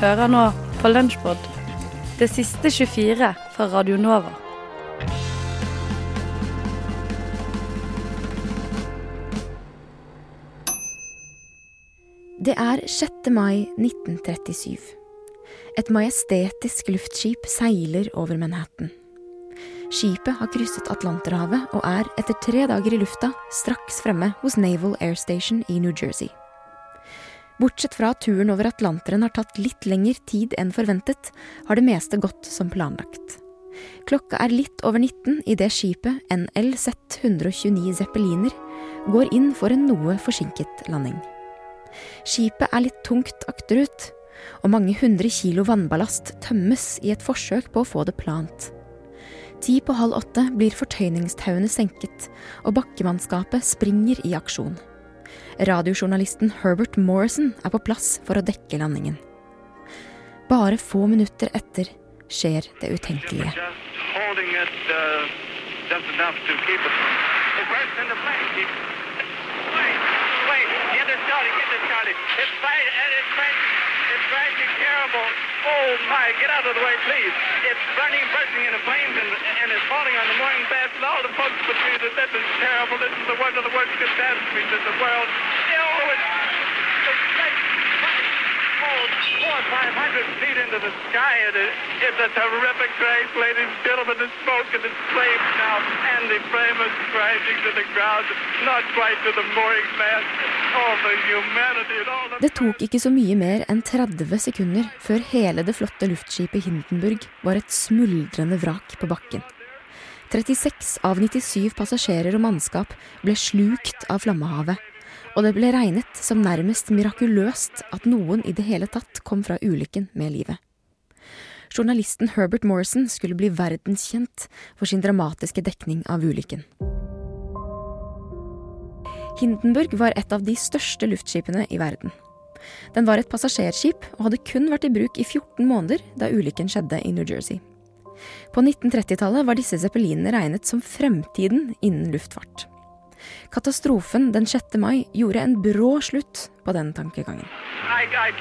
Hører nå på Lunsjpod, det siste 24 fra Radio Nova. Det er 6. mai 1937. Et majestetisk luftskip seiler over Manhattan. Skipet har krysset Atlanterhavet og er, etter tre dager i lufta, straks fremme hos Naval Air Station i New Jersey. Bortsett fra at turen over Atlanteren har tatt litt lengre tid enn forventet, har det meste gått som planlagt. Klokka er litt over 19 idet skipet NLZ 129 Zeppeliner går inn for en noe forsinket landing. Skipet er litt tungt akterut, og mange hundre kilo vannballast tømmes i et forsøk på å få det plant. Ti på halv åtte blir fortøyningstauene senket, og bakkemannskapet springer i aksjon. Radiojournalisten Herbert Morrison er på plass for å dekke landingen. Bare få minutter etter skjer det utenkelige. Oh my, get out of the way, please. It's burning, bursting into flames, and, and it's falling on the morning beds and all the folks between us. This is terrible. This is the worst of the worst catastrophes in the world. Oh, it's, it's like, oh, four or five hundred feet into the sky. It, it's a terrific crash, ladies and gentlemen. The smoke and the flames now, and the flame is crashing to the ground, not quite to the mooring mast. Det tok ikke så mye mer enn 30 sekunder før hele det flotte luftskipet Hindenburg var et smuldrende vrak på bakken. 36 av 97 passasjerer og mannskap ble slukt av flammehavet, og det ble regnet som nærmest mirakuløst at noen i det hele tatt kom fra ulykken med livet. Journalisten Herbert Morrison skulle bli verdenskjent for sin dramatiske dekning av ulykken. Hindenburg var et av de største luftskipene i verden. Den var et passasjerskip og hadde kun vært i bruk i 14 måneder da ulykken skjedde i New Jersey. På 1930-tallet var disse zeppelinene regnet som fremtiden innen luftfart. Katastrofen den 6. mai gjorde en brå slutt på den tankegangen. I, I.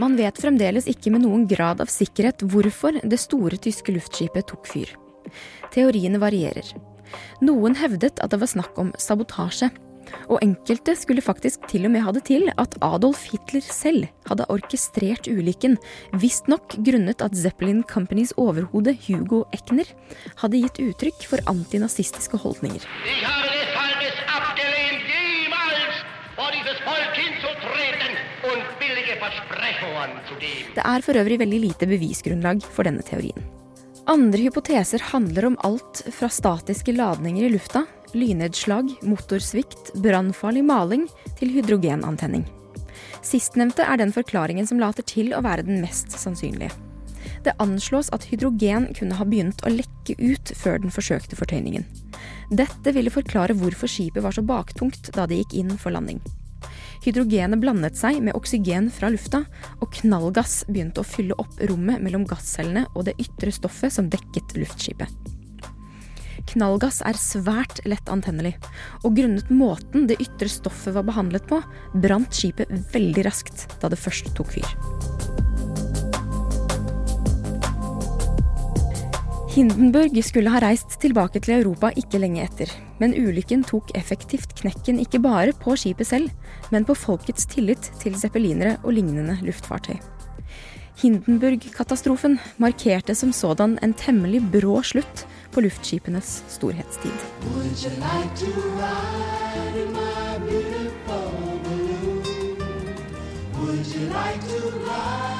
Man vet fremdeles ikke med noen grad av sikkerhet hvorfor det store tyske luftskipet tok fyr. Teoriene varierer. Noen hevdet at det var snakk om sabotasje, og enkelte skulle faktisk til og med ha det til at Adolf Hitler selv hadde orkestrert ulykken, visstnok grunnet at Zeppelin Companys overhode Hugo Eckner hadde gitt uttrykk for antinazistiske holdninger. Det er for øvrig veldig lite bevisgrunnlag for denne teorien. Andre hypoteser handler om alt fra statiske ladninger i lufta, lynnedslag, motorsvikt, brannfarlig maling til hydrogenantenning. Sistnevnte er den forklaringen som later til å være den mest sannsynlige. Det anslås at hydrogen kunne ha begynt å lekke ut før den forsøkte fortøyningen. Dette ville forklare hvorfor skipet var så baktungt da det gikk inn for landing. Hydrogenet blandet seg med oksygen fra lufta, og knallgass begynte å fylle opp rommet mellom gasscellene og det ytre stoffet som dekket luftskipet. Knallgass er svært lett antennelig, og grunnet måten det ytre stoffet var behandlet på, brant skipet veldig raskt da det først tok fyr. Hindenburg skulle ha reist tilbake til Europa ikke lenge etter, men ulykken tok effektivt knekken ikke bare på skipet selv, men på folkets tillit til zeppelinere og lignende luftfartøy. Hindenburg-katastrofen markerte som sådan en temmelig brå slutt på luftskipenes storhetstid. I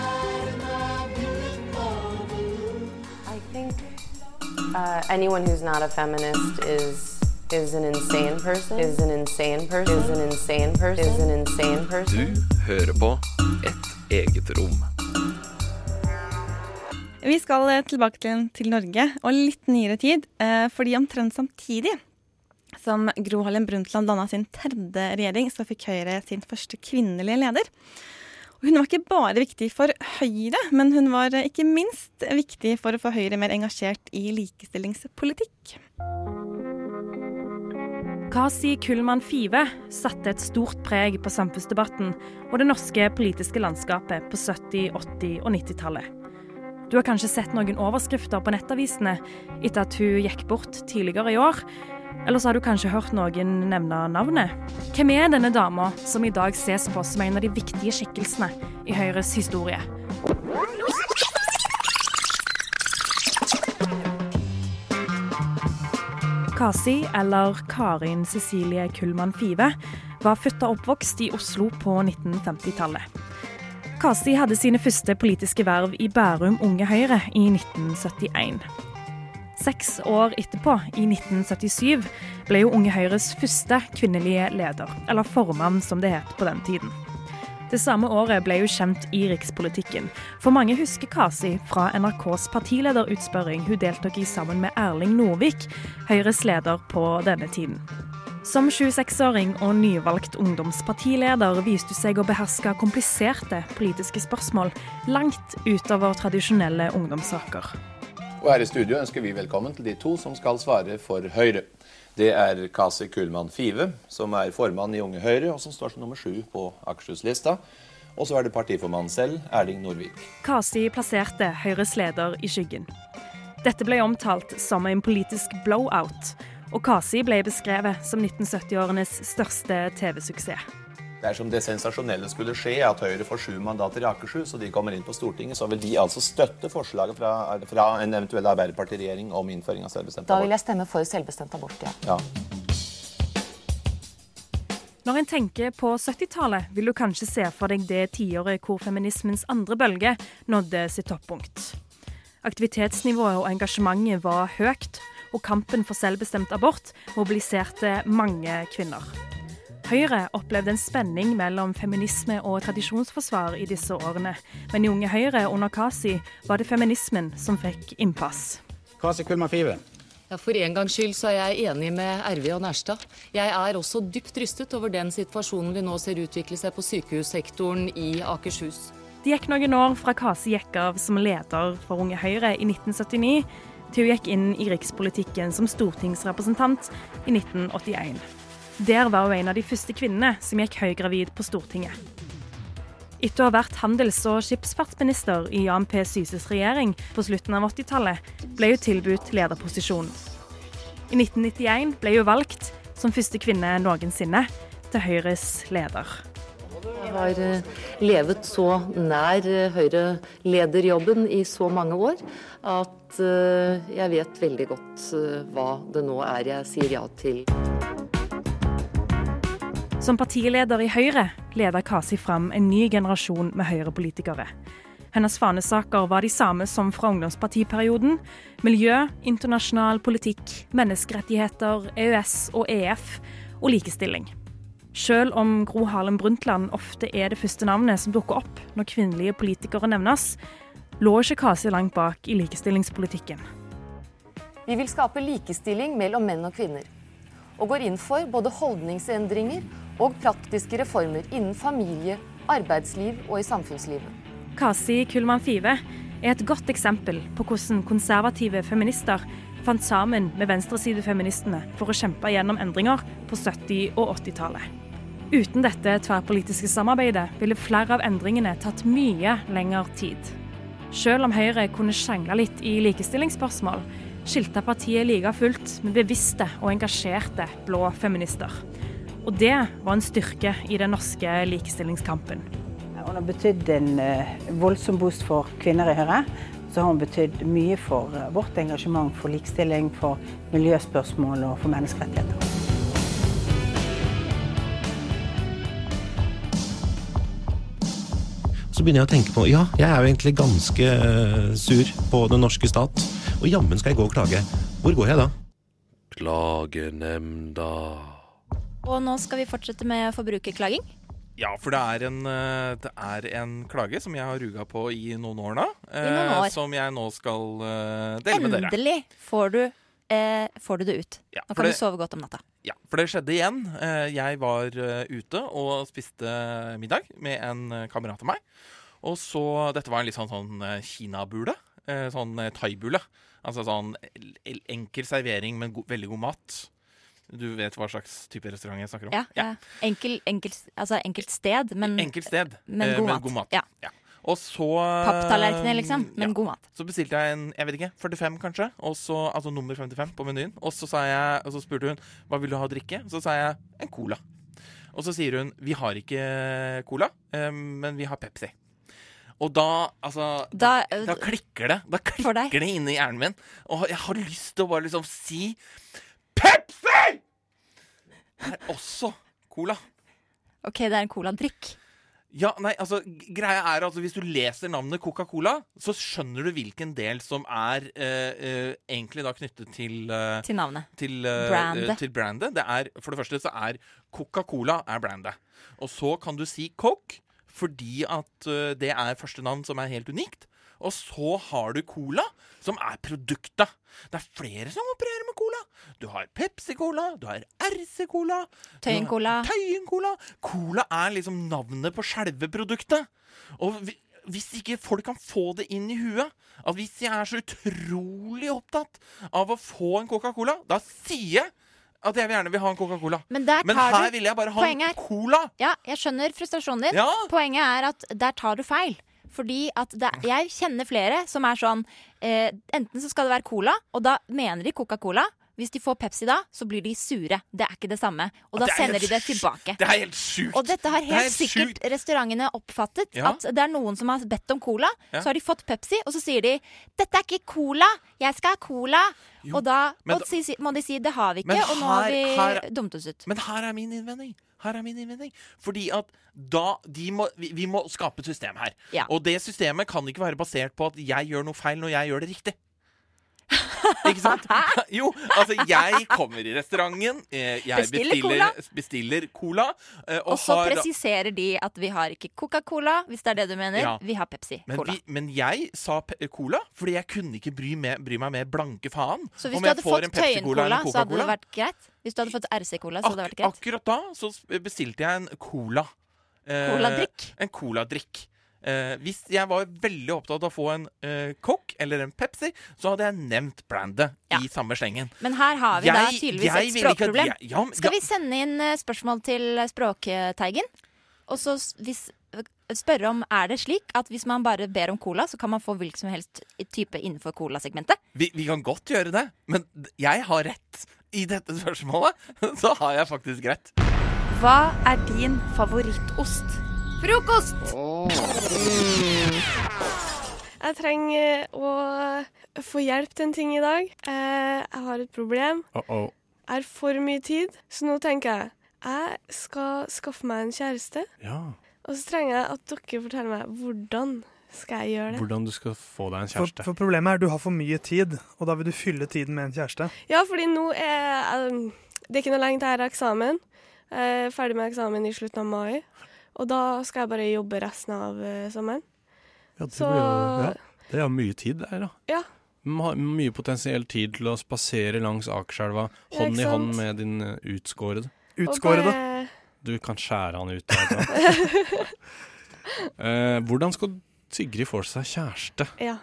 uh, anyone who's not a feminist is is an insane person. Is an insane person. Is an insane person. Is an insane person. Du hører på Et eget rom. Vi skal eh, tilbake til, til Norge, og litt nyere tid. Eh, fordi omtrent samtidig som Gro Harlem Brundtland danna sin tredje regjering, så fikk Høyre sin første kvinnelige leder. Hun var ikke bare viktig for Høyre, men hun var ikke minst viktig for å få Høyre mer engasjert i likestillingspolitikk. Kasi Kullmann Five satte et stort preg på samfunnsdebatten og det norske politiske landskapet på 70-, 80- og 90-tallet. Du har kanskje sett noen overskrifter på nettavisene etter at hun gikk bort tidligere i år. Eller så har du kanskje hørt noen nevne navnet. Hvem er denne dama som i dag ses på som en av de viktige skikkelsene i Høyres historie? Kasi, eller Karin Cecilie Kullmann Five, var født og oppvokst i Oslo på 1950-tallet. Kasi hadde sine første politiske verv i Bærum Unge Høyre i 1971. Seks år etterpå, i 1977, ble jo Unge Høyres første kvinnelige leder, eller formann som det het på den tiden. Det samme året ble hun kjent i rikspolitikken, for mange husker Kasi fra NRKs partilederutspørring hun deltok i sammen med Erling Norvik, Høyres leder på denne tiden. Som 26-åring og nyvalgt ungdomspartileder viste hun seg å beherske kompliserte politiske spørsmål langt utover tradisjonelle ungdomssaker. Og her i studio ønsker vi velkommen til de to som skal svare for Høyre. Det er Kasi Kullmann Five, som er formann i Unge Høyre, og som står som nummer sju på Akershus-lista. Og så er det partiformannen selv, Erling Norvik. Kasi plasserte Høyres leder i skyggen. Dette ble omtalt som en politisk blowout, og Kasi ble beskrevet som 1970-årenes største TV-suksess. Dersom det sensasjonelle skulle skje, at Høyre får sju mandater i Akershus, og de kommer inn på Stortinget, så vil de altså støtte forslaget fra, fra en eventuell Arbeiderpartiregjering om innføring av selvbestemt abort. Da vil jeg stemme for selvbestemt abort, ja. Ja. Når en tenker på 70-tallet, vil du kanskje se for deg det tiåret hvor feminismens andre bølge nådde sitt toppunkt. Aktivitetsnivået og engasjementet var høyt, og kampen for selvbestemt abort mobiliserte mange kvinner. Høyre opplevde en spenning mellom feminisme og tradisjonsforsvar i disse årene, men i Unge Høyre under Kasi var det feminismen som fikk innpass. Kasi Kulma Five. Ja, For en gangs skyld så er jeg enig med RV og Nærstad. Jeg er også dypt rystet over den situasjonen vi nå ser utvikle seg på sykehussektoren i Akershus. Det gikk noen år fra Kasi gikk av som leder for Unge Høyre i 1979, til hun gikk inn i rikspolitikken som stortingsrepresentant i 1981. Der var hun en av de første kvinnene som gikk høygravid på Stortinget. Etter å ha vært handels- og skipsfartsminister i Jan P. Syses regjering på slutten av 80-tallet, ble hun tilbudt lederposisjon. I 1991 ble hun valgt som første kvinne noensinne til Høyres leder. Jeg har eh, levet så nær eh, Høyre-lederjobben i så mange år at eh, jeg vet veldig godt hva det nå er jeg sier ja til. Som partileder i Høyre leder Kasi fram en ny generasjon med Høyre-politikere. Hennes fanesaker var de samme som fra ungdomspartiperioden. Miljø, internasjonal politikk, menneskerettigheter, EØS og EF og likestilling. Selv om Gro Harlem Brundtland ofte er det første navnet som dukker opp når kvinnelige politikere nevnes, lå ikke Kasi langt bak i likestillingspolitikken. Vi vil skape likestilling mellom menn og kvinner. Og går inn for både holdningsendringer og praktiske reformer innen familie, arbeidsliv og i samfunnslivet. Kasi Kullmann Five er et godt eksempel på hvordan konservative feminister fant sammen med venstresidefeministene for å kjempe gjennom endringer på 70- og 80-tallet. Uten dette tverrpolitiske samarbeidet ville flere av endringene tatt mye lengre tid. Selv om Høyre kunne sjangle litt i likestillingsspørsmål, skilte partiet like fullt med bevisste og engasjerte blå feminister. Og det var en styrke i den norske likestillingskampen. Hun har betydd en eh, voldsom boost for kvinner i Høyre. Så har hun betydd mye for eh, vårt engasjement for likestilling, for miljøspørsmål og for menneskerettigheter. Så begynner jeg å tenke på ja, jeg er jo egentlig ganske eh, sur på den norske stat. Og jammen skal jeg gå og klage. Hvor går jeg da? Klagenemnda. Og nå skal vi fortsette med forbrukerklaging. Ja, for det er, en, eh, det er en klage som jeg har ruga på i noen år nå. I noen år. eh, Som jeg nå skal dele dele med dere. Endelig får du, eh, får du det ut. Ja, Nå kan det- du sove godt om natta. Ja, for det skjedde igjen. Eh, Jeg var eh, ute og spiste middag med en eh, kamerat av meg. Og så Dette var en litt sånn, sånn eh, kinabule. eh, Sånn eh, thaibule. Altså sånn enkel servering, men go veldig god mat. Du vet hva slags type restaurant jeg snakker om? Ja, ja. Enkel, enkel, altså enkelt sted, men, Enkelt sted, men eh, god mat. god mat. Ja. Og så Papptallerkener, liksom, men ja. god mat. Så bestilte jeg en jeg vet ikke, 45 kanskje, Også, altså nummer 55 på menyen. Og så, sa jeg, og så spurte hun hva vil du ha å drikke. Så sa jeg en cola. Og så sier hun vi har ikke cola, eh, men vi har Pepsi. Og da, altså Da, Da, klikker det. Da klikker det inni hjernen min. Og jeg har lyst til å bare liksom si er også cola. OK, det er en coladrikk. Ja, nei, altså Greia er at Hvis du leser navnet Coca-Cola, så skjønner du hvilken del som er eh, eh, egentlig da knyttet til eh, Til navnet. Til, eh, Brandet. eh, til brandet. Det er, for det første så er Coca-Cola er brandet. Og så kan du si Coke, fordi at eh, det er første navn som er helt unikt. Og så har du Cola, som er produktet. Det er flere som opererer med Cola. Du har Pepsi-Cola, du har RC-Cola. Tøyen-Cola. Tøyen Cola. Cola er liksom navnet på selve produktet. Og vi, hvis ikke folk kan få det inn i huet At hvis jeg er så utrolig opptatt av å få en Coca-Cola, da sier jeg at jeg vil gjerne vil ha en Coca-Cola. Men, der Men her du, vil jeg bare ha en poenget en cola. Ja, jeg skjønner frustrasjonen din. Ja. Poenget er at der tar du feil. Fordi at det, jeg kjenner flere som er sånn eh, Enten så skal det være cola, og da mener de Coca-Cola. Hvis de får Pepsi da, så blir de sure. Det er ikke det samme. Og da er sender de det tilbake. Det er helt sjukt. Og dette har Det er helt sikkert restaurantene oppfattet. Ja. At det er noen som har bedt om cola. Ja. Så har de fått Pepsi, og så sier de 'Dette er ikke cola, jeg skal ha cola'. Jo, og da og da- si, må de si 'det har vi ikke', og nå har vi her- her- oss ut. Men her er min innvending. Her er min innvending. Fordi at da de må, vi, vi må skape et system her. Ja. Og det systemet kan ikke være basert på at jeg gjør noe feil når jeg gjør det riktig. Ikke sant? Jo, altså jeg kommer i restauranten, eh, jeg Bestiller bestiller, cola. bestiller cola. eh, Og, Og så har presiserer de at vi har ikke Coca-Cola, hvis det er det du mener. Ja. Vi har Pepsi-Cola. Men, men jeg sa cola fordi jeg kunne ikke bry, med, bry meg med blanke faen. Så hvis om du hadde fått Tøyen-cola, en så hadde det vært greit? Hvis du hadde fått RC-cola, så hadde det vært greit? Akkurat da så bestilte jeg en cola. Eh, Coladrikk? En coladrikk. Eh, hvis jeg var veldig opptatt av å få en eh, Coke eller en Pepsi, så hadde jeg nevnt brandet i samme slengen. Men her har vi da tydeligvis jeg et språkproblem. ikke jeg- ja, men- Skal ja. vi sende inn eh, spørsmål til Språkteigen? Og så hvis, eh, spørre om er det slik at hvis man bare ber om cola, så kan man få hvilken som helst type innenfor colasegmentet? Vi, vi kan godt gjøre det, men jeg har rett. I dette spørsmålet så har jeg faktisk rett. Hva er din favorittost? Frokost! Jeg trenger å få hjelp til en ting i dag. Eh, Jeg har et problem. Jeg har for mye tid, så nå tenker jeg jeg skal skaffe meg en kjæreste. Ja. Og så trenger jeg at dere forteller meg hvordan skal jeg gjøre det. Hvordan du skal få deg en kjæreste. for problemet er at du har for mye tid, og da vil du fylle tiden med en kjæreste. Ja, fordi nå er Det er ikke noe lenge til jeg har eksamen. Jeg er ferdig med eksamen i slutten av mai. Og da skal jeg bare jobbe resten av eh, sommeren. Ja, det, Så- blir jo, ja, det er mye tid der, da. Ja. Ma- Mye potensiell tid til å spasere langs Akerselva hånd i hånd med din eh, utskårede. Utskårede? Bare- Du kan skjære han ut. Der, eh, hvordan skal Sigrid få seg kjæreste? Ja.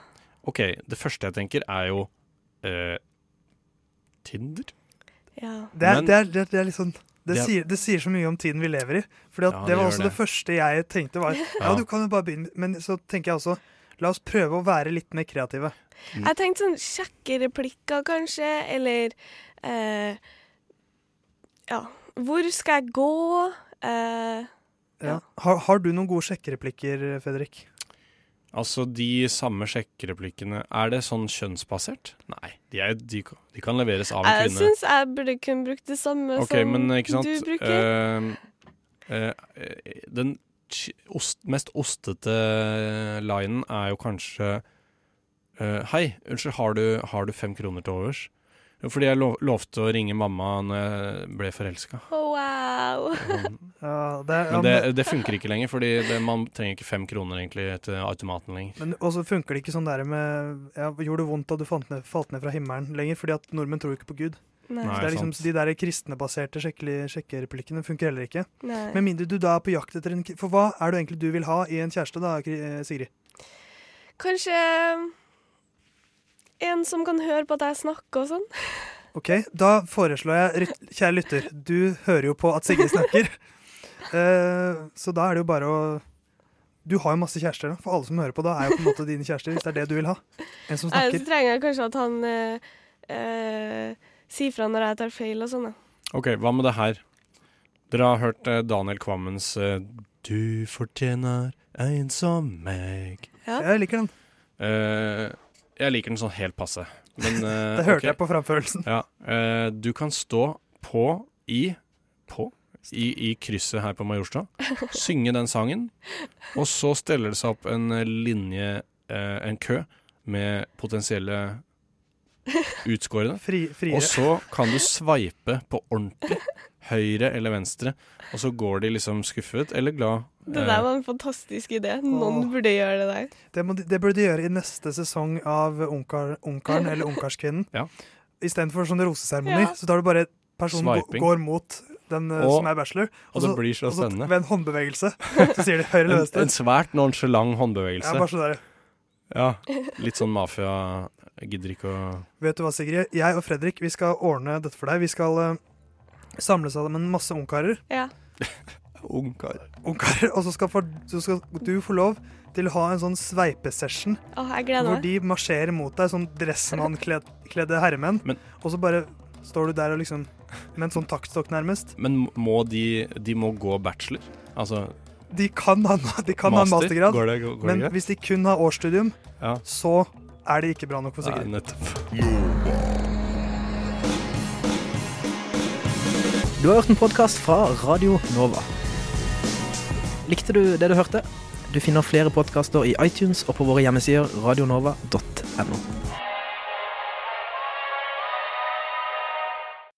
OK, det første jeg tenker, er jo eh, Tinder. Ja. Det er, Men- det er, det er, det er litt sånn det, Det er- sier, det sier så mye om tiden vi lever i. Fordi at Ja, det, det var også det. det. første jeg tenkte var Ja, du kan jo bare begynne Men så tenker jeg også La oss prøve å være litt mer kreative. Jeg tenkte sånn kjekke replikker, kanskje, eller eh, Ja, hvor skal jeg gå? Eh, Ja. Har, har du noen gode sjekkereplikker, Fredrik? Altså, de samme sjekkereplikkene Er det sånn kjønnsbasert? Nei, de, er, de, de kan leveres av en jeg kvinne. syns jeg burde kunne brukt det samme okay, som men du bruker. Uh, eh, Den ost, mest ostete linen er jo kanskje uh, Hei, unnskyld, har du, har du fem kroner til overs? Jo, Fordi jeg lov, lovte å ringe mamma når jeg ble forelska. Oh, wow. Ja, det, ja, Men det, det funker ikke lenger, Fordi det, man trenger ikke fem kroner egentlig etter automaten lenger. Men også funker det ikke sånn der med ja, Gjorde det vondt da du falt ned, falt ned fra himmelen lenger? Fordi at nordmenn tror ikke på Gud. Nei. Så det er liksom, de der kristnebaserte sjekkereplikkene funker heller ikke. Nei. Med mindre du da er på jakt etter en For hva er det egentlig du vil ha i en kjæreste, da, eh, Sigrid? Kanskje en som kan høre på at jeg snakker og sånn. Ok, da foreslår jeg, kjære lytter, du hører jo på at Sigrid snakker. Eh, så da er det jo bare å Du har jo masse kjærester, da. For alle som hører på, da er jo på en måte dine kjærester, hvis det er det du vil ha. En som Nei, så trenger jeg kanskje at han eh, eh, sier fra når jeg tar feil og sånn. da. OK, hva med det her? Dere har hørt Daniel Kvammens 'Du fortjener en som meg'. Ja. Jeg liker den. Eh, jeg liker den sånn helt passe. Men, uh, Det hørte okay. jeg på framførelsen. Ja, Uh, du kan stå på i på i, i krysset her på Majorstua, synge den sangen, og så steller det seg opp en eh, linje, uh, en kø, med potensielle utskårede. Fri- og så kan du sveipe på ordentlig, høyre eller venstre, og så går de liksom skuffet eller glad. Det eh, der var en fantastisk idé. Noen burde gjøre det der. Det, må, det burde de gjøre i neste sesong av Ungkaren Ungkaren eller Ungkarskvinnen. Ja. Istedenfor sånn roseseremoni, Ja. så tar du bare personen Swiping. går mot den eh, Og- som er bachelor, og det blir så og så spennende. ved en håndbevegelse så sier de høyre eller en, venstre. en svært nonchalant håndbevegelse. Ja, bare sånn der. Ja, litt sånn mafia. Jeg gidder ikke å Vet du hva, Sigrid? Jeg og Fredrik vi skal ordne dette for deg. Vi skal uh, samle sammen masse ungkarer. Ja. Ungkar. Ungkarer, Og så skal, for, så skal du få lov til å ha en sånn sveipesession. Oh, jeg gleder Hvor de marsjerer mot deg, sånn dressmannkledde herremenn. og så bare står du der og liksom Med en sånn taktstokk, nærmest. Men må de, de må gå bachelor? Altså De kan ha, de kan ha en mastergrad, Går det- går det men greit? hvis de kun har årsstudium, Ja. så er det ikke bra nok for Nei, Sigrid. nettopp. Du har hørt en podkast fra Radio Nova. Likte du det du hørte? Du finner flere podkaster i iTunes og på våre hjemmesider radionova.no.